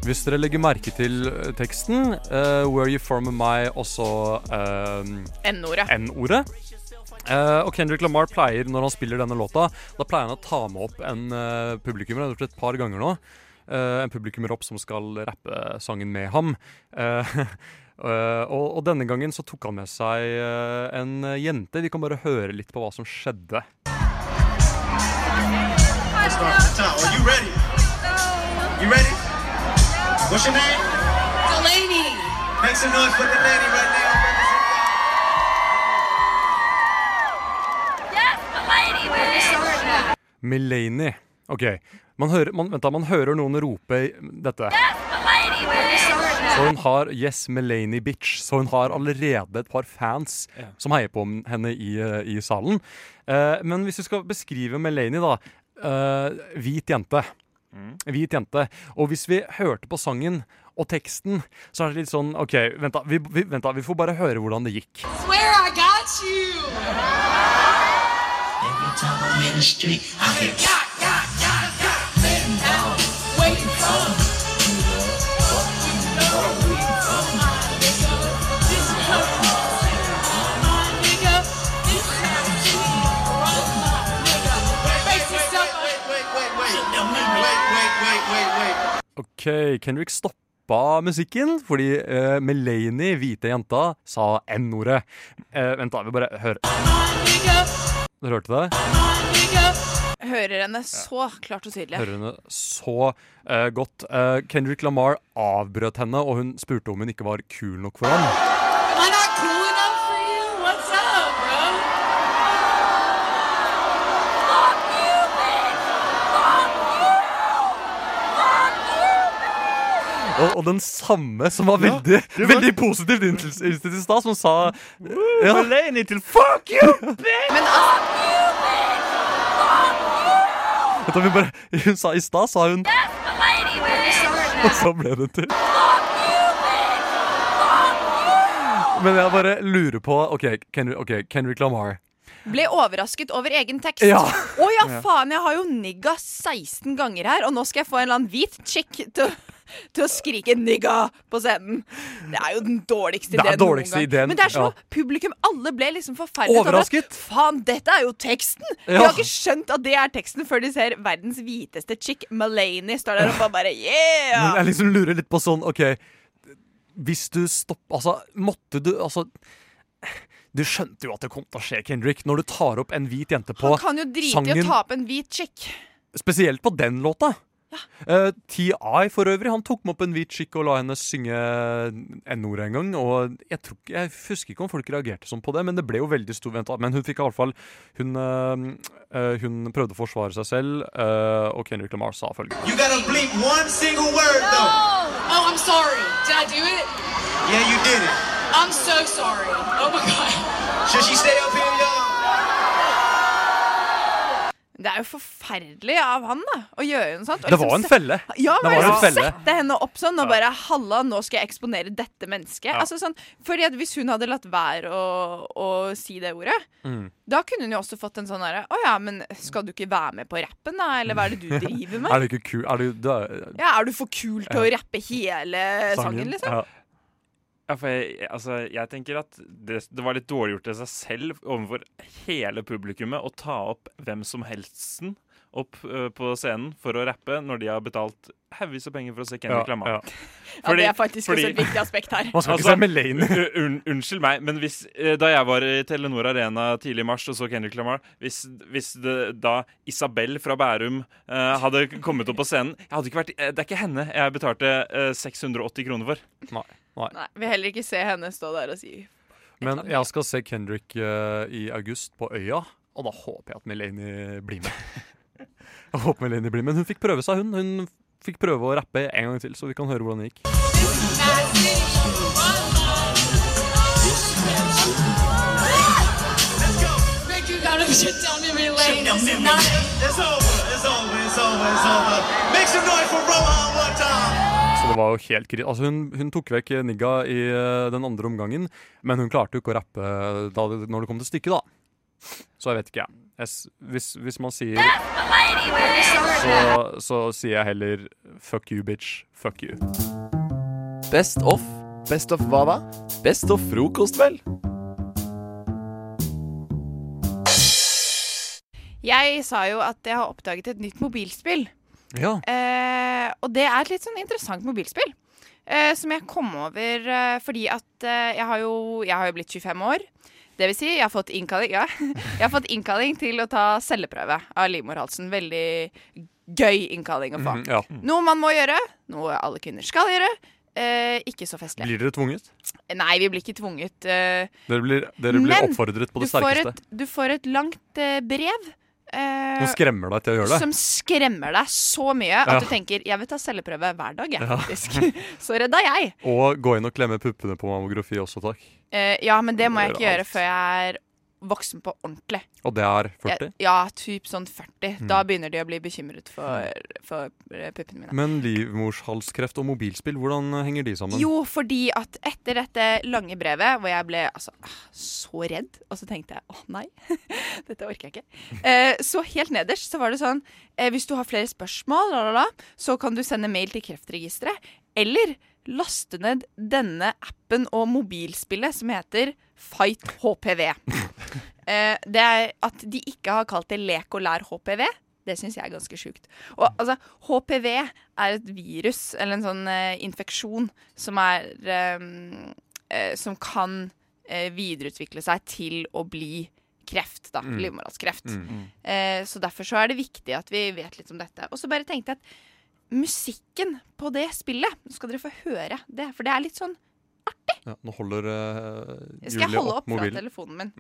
Hvis dere legger merke til eh, teksten, uh, 'Where You From My' også eh, N-ordet. N-ordet. Eh, og Kendrick Lamar pleier, når han spiller denne låta, da pleier han å ta med opp en uh, publikummer. Han har gjort det et par ganger nå. Uh, en publikummer opp som skal rappe sangen med ham. Og, og denne gangen så tok han med seg en jente. Vi kan bare høre litt på hva som skjedde. Are you ready? You ready? What's your name? Delaney. Make some noise for Delaney right now. Milani. OK. Man hører, man, vent da, man hører noen rope dette. Så hun har Yes, Melanie bitch. Så hun har allerede et par fans Ja. som heier på henne i, eh, i salen. Eh, men hvis vi skal beskrive Melanie, da. eh, hvit jente. Hvit jente. Og hvis vi hørte på sangen og teksten, så er det litt sånn OK, vent da. Vi, vi, vent da, vi får bare høre hvordan det gikk. Swear I got you. Every time I'm in the street, I hear OK, Kendrick stoppa musikken fordi uh, Melanie, hvite jenta, sa N-ordet. Uh, vent, da. Vi bare hører. Dere hørte det? Hører henne så klart og tydelig. Hører henne så uh, godt. Kendrick Lamar avbrøt henne, og hun spurte om hun ikke var kul nok for ham. Og, og den samme som var veldig, veldig positivt innstilt i stad, som sa ja. Melanie til fuck you, bitch! Men altså, Vet du, vi bare, Hun sa i stad, sa hun Og så ble det til. Men jeg bare lurer på OK, Kendrick, okay, Kendrick Lamar. ble overrasket over egen tekst. Ja. Å ja, Ja. faen, jeg har jo nigga 16 ganger her, og nå skal jeg få en eller annen hvit chick til, å- til å skrike 'nigga' på scenen. Det er jo den dårligste Det er ideen dårligste ideen, Men det er så ja. publikum, alle ble liksom forferdet. over Overrasket. Faen, dette er jo teksten! De Ja. har ikke skjønt at det er teksten før de ser verdens hviteste chick, Malaney, står der og bare yeah! Men jeg liksom lurer litt på sånn OK Hvis du stopper Altså, måtte du Altså Du skjønte jo at det kom til å skje, Kendrick, når du tar opp en hvit jente på sangen Han kan jo drite i å ta opp en hvit chick. Spesielt på den låta. Eh, T.I. for øvrig, han tok med opp en hvit skikk og la henne synge N-ordet en gang. Og jeg, tror jeg husker ikke om folk reagerte sånn på det, men det ble jo veldig stor vent. Men hun fikk i alle fall Hun, uh, eh, hun prøvde å forsvare seg selv, eh, og Kendrick Lamar sa følgende. You gotta bleep one single word though. Oh, I'm sorry. Did I do it? Yeah, you did it. I'm so sorry. Oh my god. Should she stay up here, y'all? Det er jo forferdelig av han da å gjøre noe sånt. og Det liksom var en felle. Ja, Det var en liksom felle. sette henne opp sånn og bare Halla, nå skal jeg eksponere dette mennesket. Ja. Altså sånn, fordi at Hvis hun hadde latt være å, å si det ordet, Mm. da kunne hun jo også fått en sånn herre Å ja, men skal du ikke være med på rappen, da? Eller hva er det du driver med? Er du ikke kul? Er du, er, Ja, Er du for kul til å rappe hele sangen, liksom? Ja. Ja, for jeg, altså, jeg tenker at det, det var litt dårlig gjort av seg selv overfor hele publikummet å ta opp hvem som helsten opp uh, på scenen for å rappe når de har betalt haugvis av penger for å se Kendrick Ja, Lamar. ja. Ja, det er faktisk også et viktig aspekt her. Man skal ikke se Melaine. u- un, unnskyld meg, men hvis, uh, da jeg var i Telenor Arena tidlig i mars og så Kendrick Lamar Hvis, hvis det, da Isabel fra Bærum uh, hadde kommet opp på scenen jeg hadde ikke vært, Det er ikke henne jeg betalte eh, 680 kroner for. Nei. Nei. Nei, Vil heller ikke se henne stå der og si Men jeg skal se Kendrick uh, i august på Øya, og da håper jeg at Melanie blir med. Jeg håper Melanie blir med, Men hun fikk prøve seg, hun. Hun fikk prøve å rappe en gang til, så vi kan høre hvordan det gikk. Make you gotta shit down memory lane. This is not It's over, it's over, it's over, it's over. Make some noise for Rohan det var jo helt krit Altså hun, hun tok vekk Nigga i eh, den andre omgangen, men hun klarte jo ikke å rappe eh, da, når det kom til stykket, da. Så jeg vet ikke, jeg. jeg hvis, hvis man sier så, så sier jeg heller fuck you, bitch. Fuck you. Best of. Best of hva da? Best of frokost, vel? Jeg sa jo at jeg har oppdaget et nytt mobilspill. Ja. Eh, og det er et litt sånn interessant mobilspill. Eh, som jeg kom over eh, fordi at eh, jeg, har jo, jeg har jo blitt 25 år. Det vil si, jeg har fått innkalling, ja. jeg har fått innkalling til å ta celleprøve av livmorhalsen. Veldig gøy innkalling å få. Mm, ja. Noe man må gjøre, noe alle kvinner skal gjøre. Eh, ikke så festlig. Blir dere tvunget? Nei, vi blir ikke tvunget. eh, Dere blir, dere blir oppfordret på det du får sterkeste. Et, du får et langt eh, brev. Eh, Som skremmer deg til å gjøre det? Som skremmer deg så mye at Ja. du tenker 'jeg vil ta celleprøve hver dag', jeg, Ja. så redda jeg. Og gå inn og klemme puppene på mammografi også, takk. Eh, ja, men det må jeg ikke gjøre alt. før jeg er voksen på ordentlig. Og det er 40? Jeg, ja, typ sånn 40. Mm. Da begynner de å bli bekymret for, for eh, puppene mine. Men livmorshalskreft og mobilspill, hvordan henger de sammen? Jo, fordi at etter dette lange brevet, hvor jeg ble altså, ah, så redd, og så tenkte jeg å nei, dette orker jeg ikke, eh, så helt nederst så var det sånn eh, Hvis du har flere spørsmål, la, la, la, så kan du sende mail til Kreftregisteret. Eller laste ned denne appen og mobilspillet som heter Fight HPV. Eh, det er At de ikke har kalt det Lek og lær HPV, det syns jeg er ganske sjukt. Og altså, HPV er et virus, eller en sånn eh, infeksjon, som er eh, eh, Som kan eh, videreutvikle seg til å bli kreft, da. Mm. Livmorhalskreft. Mm. Eh, så derfor så er det viktig at vi vet litt om dette. Og så bare tenkte jeg at musikken på det spillet Nå skal dere få høre det, for det er litt sånn Ja, nå holder uh, Skal jeg holde opp fra telefonen min?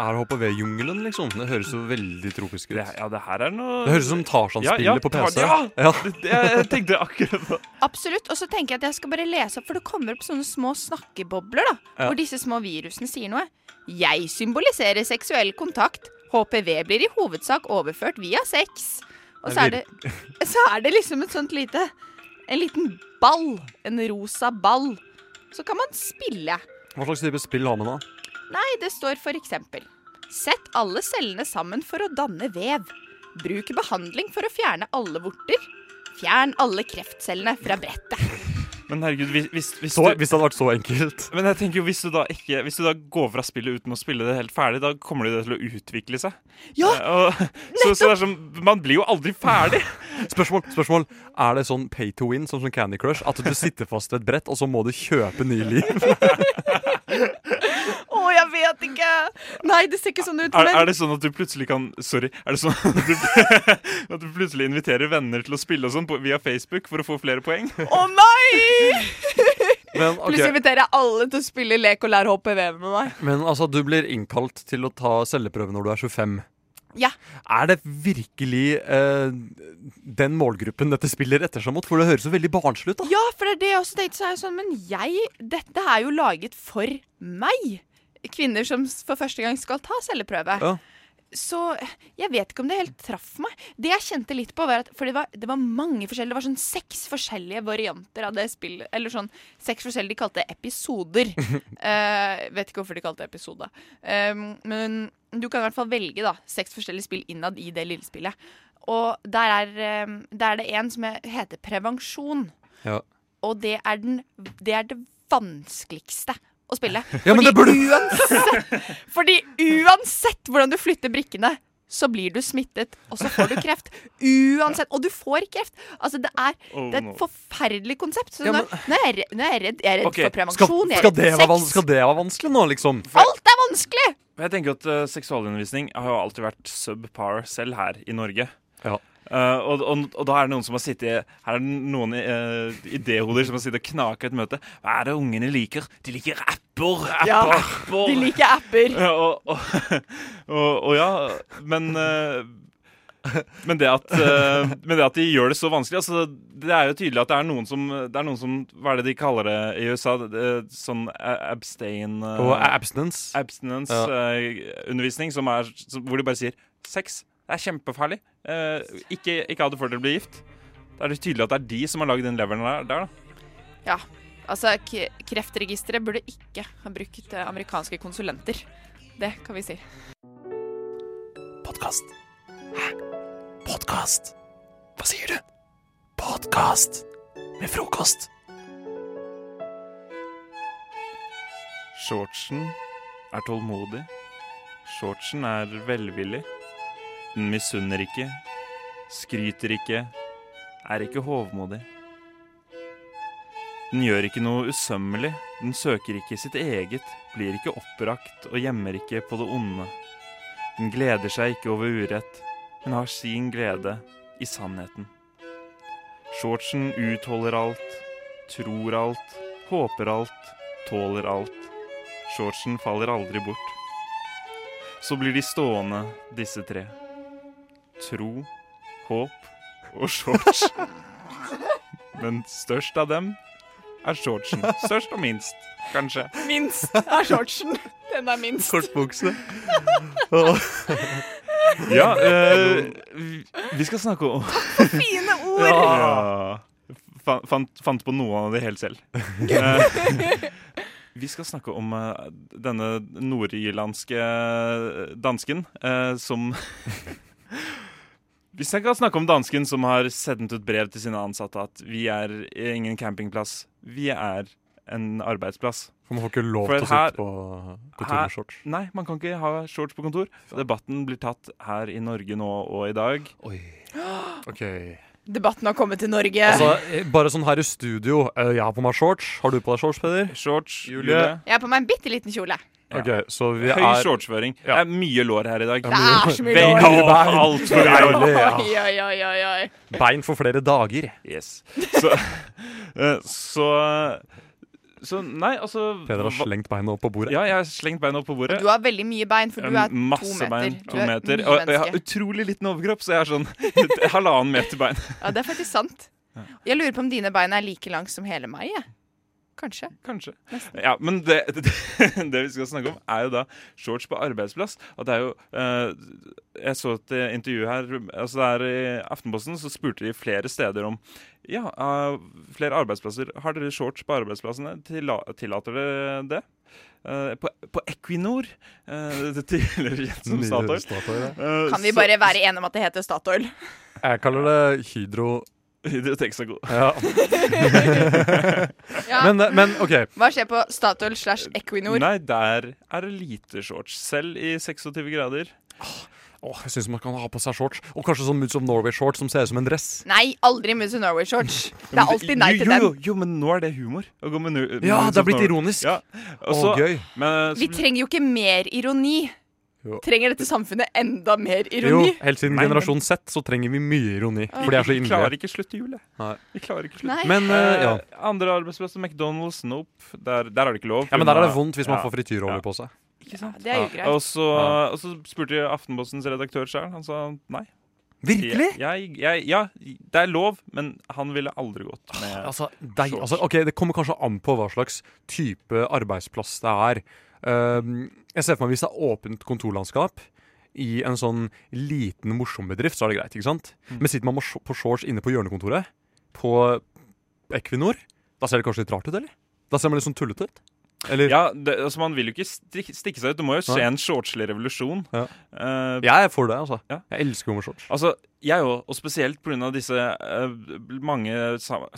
Er HPV-jungelen, liksom? Det høres jo veldig tropisk ut. ja, det her er noe Det høres ut som Tarzan-spillet Ja, ja, på PC. Ja! ja. det, jeg tenkte akkurat på Absolutt. Og så tenker jeg at jeg skal bare lese opp, for det kommer opp sånne små snakkebobler, da. Ja. Hvor disse små virusene sier noe. Jeg symboliserer seksuell kontakt. HPV blir i hovedsak overført via sex. Og så er det, så er det liksom et sånt lite En liten ball. En rosa ball. Så kan man spille. Hva slags type spill har man da? Nei, det står for eksempel Sett alle cellene sammen for å danne vev. Bruk behandling for å fjerne alle vorter. Fjern alle kreftcellene fra brettet. Men herregud, hvis, hvis, hvis, Så, du, hvis det hadde vært så enkelt. Men jeg tenker jo, hvis du da ikke Hvis du da går fra spillet uten å spille det helt ferdig, da kommer det til å utvikle seg. Ja, Eh, og, så, så det er som, Man blir jo aldri ferdig. Spørsmål, spørsmål. Er det sånn pay to win, sånn som Candy Crush? At du sitter fast ved et brett, og så må du kjøpe nye liv? Å, jeg vet ikke! Nei, det ser ikke sånn ut. Er, men er det sånn at du plutselig kan Sorry. Er det sånn at du, at du plutselig inviterer venner til å spille og sånn på- via Facebook for å få flere poeng? Å nei! Men, okay. Plutselig inviterer jeg alle til å spille lek og lære HPV med meg. Men altså, du blir innkalt til å ta celleprøve når du er 25. Ja. Er det virkelig eh, den målgruppen dette spiller etter seg mot? For det høres jo veldig barnslig ut. da Ja, for det er det jeg også tenkte. Så er jeg sånn, men jeg Dette er jo laget for meg. kvinner som for første gang skal ta celleprøve. Ja. Så jeg vet ikke om det helt traff meg. Det jeg kjente litt på, var at For det var, det var mange forskjellige Det var sånn seks forskjellige varianter av det spillet. Eller sånn seks forskjellige De kalte episoder. uh, vet ikke hvorfor de kalte det episode. Um, men du kan i hvert fall velge da seks forskjellige spill innad i det lille spillet. Og der er, um, der er det en som er- heter prevensjon. Ja. Og det er, den, det er det vanskeligste å spille. Ja, men fordi, det burde- uansett, fordi uansett hvordan du flytter brikkene, så blir du smittet, og så får du kreft. Uansett. Og du får kreft. Altså, det er, Oh, det er et forferdelig konsept. Så Ja, men- nå, er nå er jeg redd. Jeg er redd okay. for Skal, prevensjon. jeg er skal, redd det være, sex. skal det være vanskelig nå, liksom? Alt er vanskelig! Jeg tenker at uh, Seksualundervisning har jo alltid vært subpar selv her i Norge. Ja. Uh, og, og, og da er det noen som har sittet Her er det noen uh, idéhoder som har sittet og knaka et møte. Hva er det ungene liker? De liker apper! apper, Ja, apper. de liker apper. Ja, og, og, og, og ja, men uh, men det, at, uh, men det at de gjør det så vanskelig altså, Det er jo tydelig at det er noen som, det er noen som Hva er det de kaller det i USA? Det, sånn abstain uh, Og abstinence. Abstinence-undervisning som er, som, hvor de bare sier sex. Det er kjempefarlig. Eh, ikke, ikke ha det før dere blir gift. Da er det tydelig at det er de som har lagd den leveren der. der da. Ja. Altså, k Kreftregisteret burde ikke ha brukt eh, amerikanske konsulenter. Det kan vi si. Podkast. Hæ? Podkast? Hva sier du? Podkast med frokost. Shortsen er tålmodig. Shortsen er velvillig. Den misunner ikke, skryter ikke, er ikke hovmodig. Den gjør ikke noe usømmelig, den søker ikke sitt eget, blir ikke oppbrakt og gjemmer ikke på det onde. Den gleder seg ikke over urett, men har sin glede i sannheten. Shortsen utholder alt, tror alt, håper alt, tåler alt. Shortsen faller aldri bort. Så blir de stående, disse tre. Tro, håp og shorts. Men størst av dem er shortsen. Størst og minst, kanskje. Minst er shortsen. Den er minst. Kortbukse. Ja, eh, vi- skal snakke om Fine ord! Ja. Fan- Fant, fant på noe av det helt selv. Eh, vi skal snakke om eh, denne nordirlandske dansken eh, som Vi skal snakke om dansken som har sendt ut brev til sine ansatte at vi er ingen campingplass, vi er en arbeidsplass. For man får ikke lov til å sitte på kontor med shorts. Nei, man kan ikke ha shorts på kontor. Debatten blir tatt her i Norge nå og i dag. Oi. Ok. Debatten har kommet til Norge. Altså, eh, bare sånn her i studio. eh, Jeg har på meg shorts. Har du på deg shorts, Peder? Shorts, Julie. Jeg har på meg en bitte liten kjole. Ok, så vi Høy er shortsføring. Det er mye lår her i dag. Det er så mye lår. Bein. alt for. Deilig, ja. Oi, oi, oi, oi, oi. Bein for flere dager. Yes. Så, eh, så Så nei, altså Peder har slengt beina opp på bordet. Ja, jeg har slengt beina opp på bordet. Du har veldig mye bein, for du er to meter. bein. Du er meter. Og jeg har utrolig liten overkropp, så jeg har sånn halvannen meter bein. Ja, det er faktisk sant. Jeg lurer på om dine bein er like lange som hele meg. jeg. Kanskje. Kanskje. Ja, men det, det, det vi skal snakke om, er jo da shorts på arbeidsplass. Og det er jo uh, Jeg så et eh, intervju her altså der I Aftenposten så spurte de flere steder om Ja, uh, flere arbeidsplasser. Har dere shorts på arbeidsplassene? Tilla, tillater dere det? Uh, på, på Equinor, uh, det tidligere kjent som Statoil. Statoil, ja. Kan vi bare være enige om at det heter Statoil? Jeg kaller det Hydro... Hydro Texaco. Ja. Ja. men, eh, men OK. Hva skjer på Statoil slash Equinor? Nei, der er det lite shorts. Selv i 26 grader. Åh, jeg syns man kan ha på seg shorts. Og kanskje sånn Moods of Norway-shorts som ser ut som en dress. Nei, aldri Moods of Norway shorts. Det er alltid nei til jo, den. Jo, jo, men nå er det humor. Å gå med Ja, det er blitt ironisk. Ja. Og Å, gøy. Men, Vi trenger jo ikke mer ironi. Jo. Trenger dette samfunnet enda mer Jo, ironi? helt siden Nei, generasjon Z så trenger vi mye ironi. Ja. For de er så Vi klarer ikke slutte julet. Vi klarer ikke slutte. Men uh, ja. Andre arbeidsplasser, McDonald's, Nope. Der, der er det ikke lov. ja, men der er det vondt hvis man får frityrolje Ja. på seg. Ikke sant? Det er jo greit. Og så, og så spurte jeg Aftenpostens redaktør sjøl. Han sa nei. Virkelig? Jeg, jeg, ja, det er lov, men han ville aldri gått med Altså, deg, altså, ok, Det kommer kanskje an på hva slags type arbeidsplass det er. Ehm, jeg ser for meg hvis det er åpent kontorlandskap i en sånn liten, morsom bedrift, så er det greit. ikke sant? Men sitter man på shorts inne på hjørnekontoret på Equinor, da ser det kanskje litt rart ut, eller? Da ser man litt sånn tullete ut. Eller? Ja, det, altså Man vil jo ikke stikke seg ut. Du må jo se Nei. en shortslig revolusjon. Ja. Uh, Jeg er for det, altså. Ja. Jeg elsker jo med shorts. Altså, jeg òg, og spesielt pga. disse uh, mange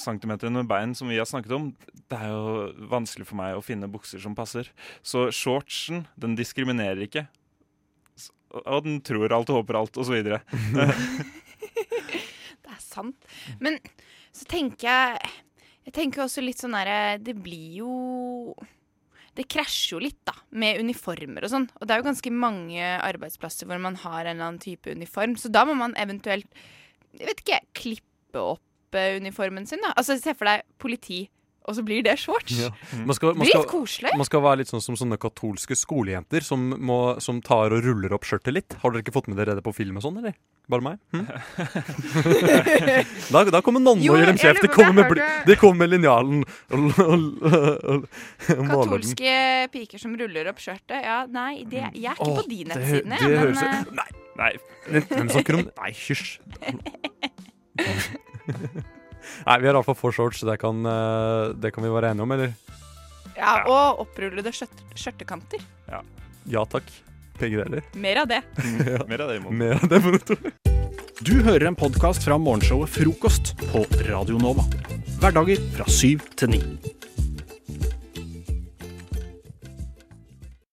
centimeterne med bein som vi har snakket om. Det er jo vanskelig for meg å finne bukser som passer. Så shortsen, den diskriminerer ikke. Og den tror alt og håper alt, osv. Det er sant. Men så tenker jeg Jeg tenker også litt sånn herre Det blir jo Det krasjer jo litt, da, med uniformer og sånn. Og det er jo ganske mange arbeidsplasser hvor man har en eller annen type uniform. Så da må man eventuelt Jeg vet ikke, klippe opp eh, uniformen sin, da. Altså se for deg politi, og så blir det shorts. Ja. Man, skal, man, skal, koselig. man skal være litt sånn som sånne katolske skolejenter som, må, som tar og ruller opp skjørtet litt. Har dere ikke fått med dere det på film og sånn, eller? Bare meg? Hm? da, da kommer nonne og gir dem kjeft. De kommer med, de kommer med linjalen. Katolske piker som ruller opp skjørtet. Ja, nei, det, jeg er ikke Åh, på de nettsidene. det men, høres- eh, Nei. Nei. Hvem snakker om Nei, hysj. Nei, vi har iallfall for shorts, så det kan, eh, det kan vi være enige om, eller? ja, og opprullede skjørt- skjørtekanter. Ja takk. Begge deler. Mer av det. Ja. Mer av det, i morgen. Mer av det, på tro. Du hører en podkast fra morgenshowet Frokost på Radio Nova. Hverdager fra syv til ni.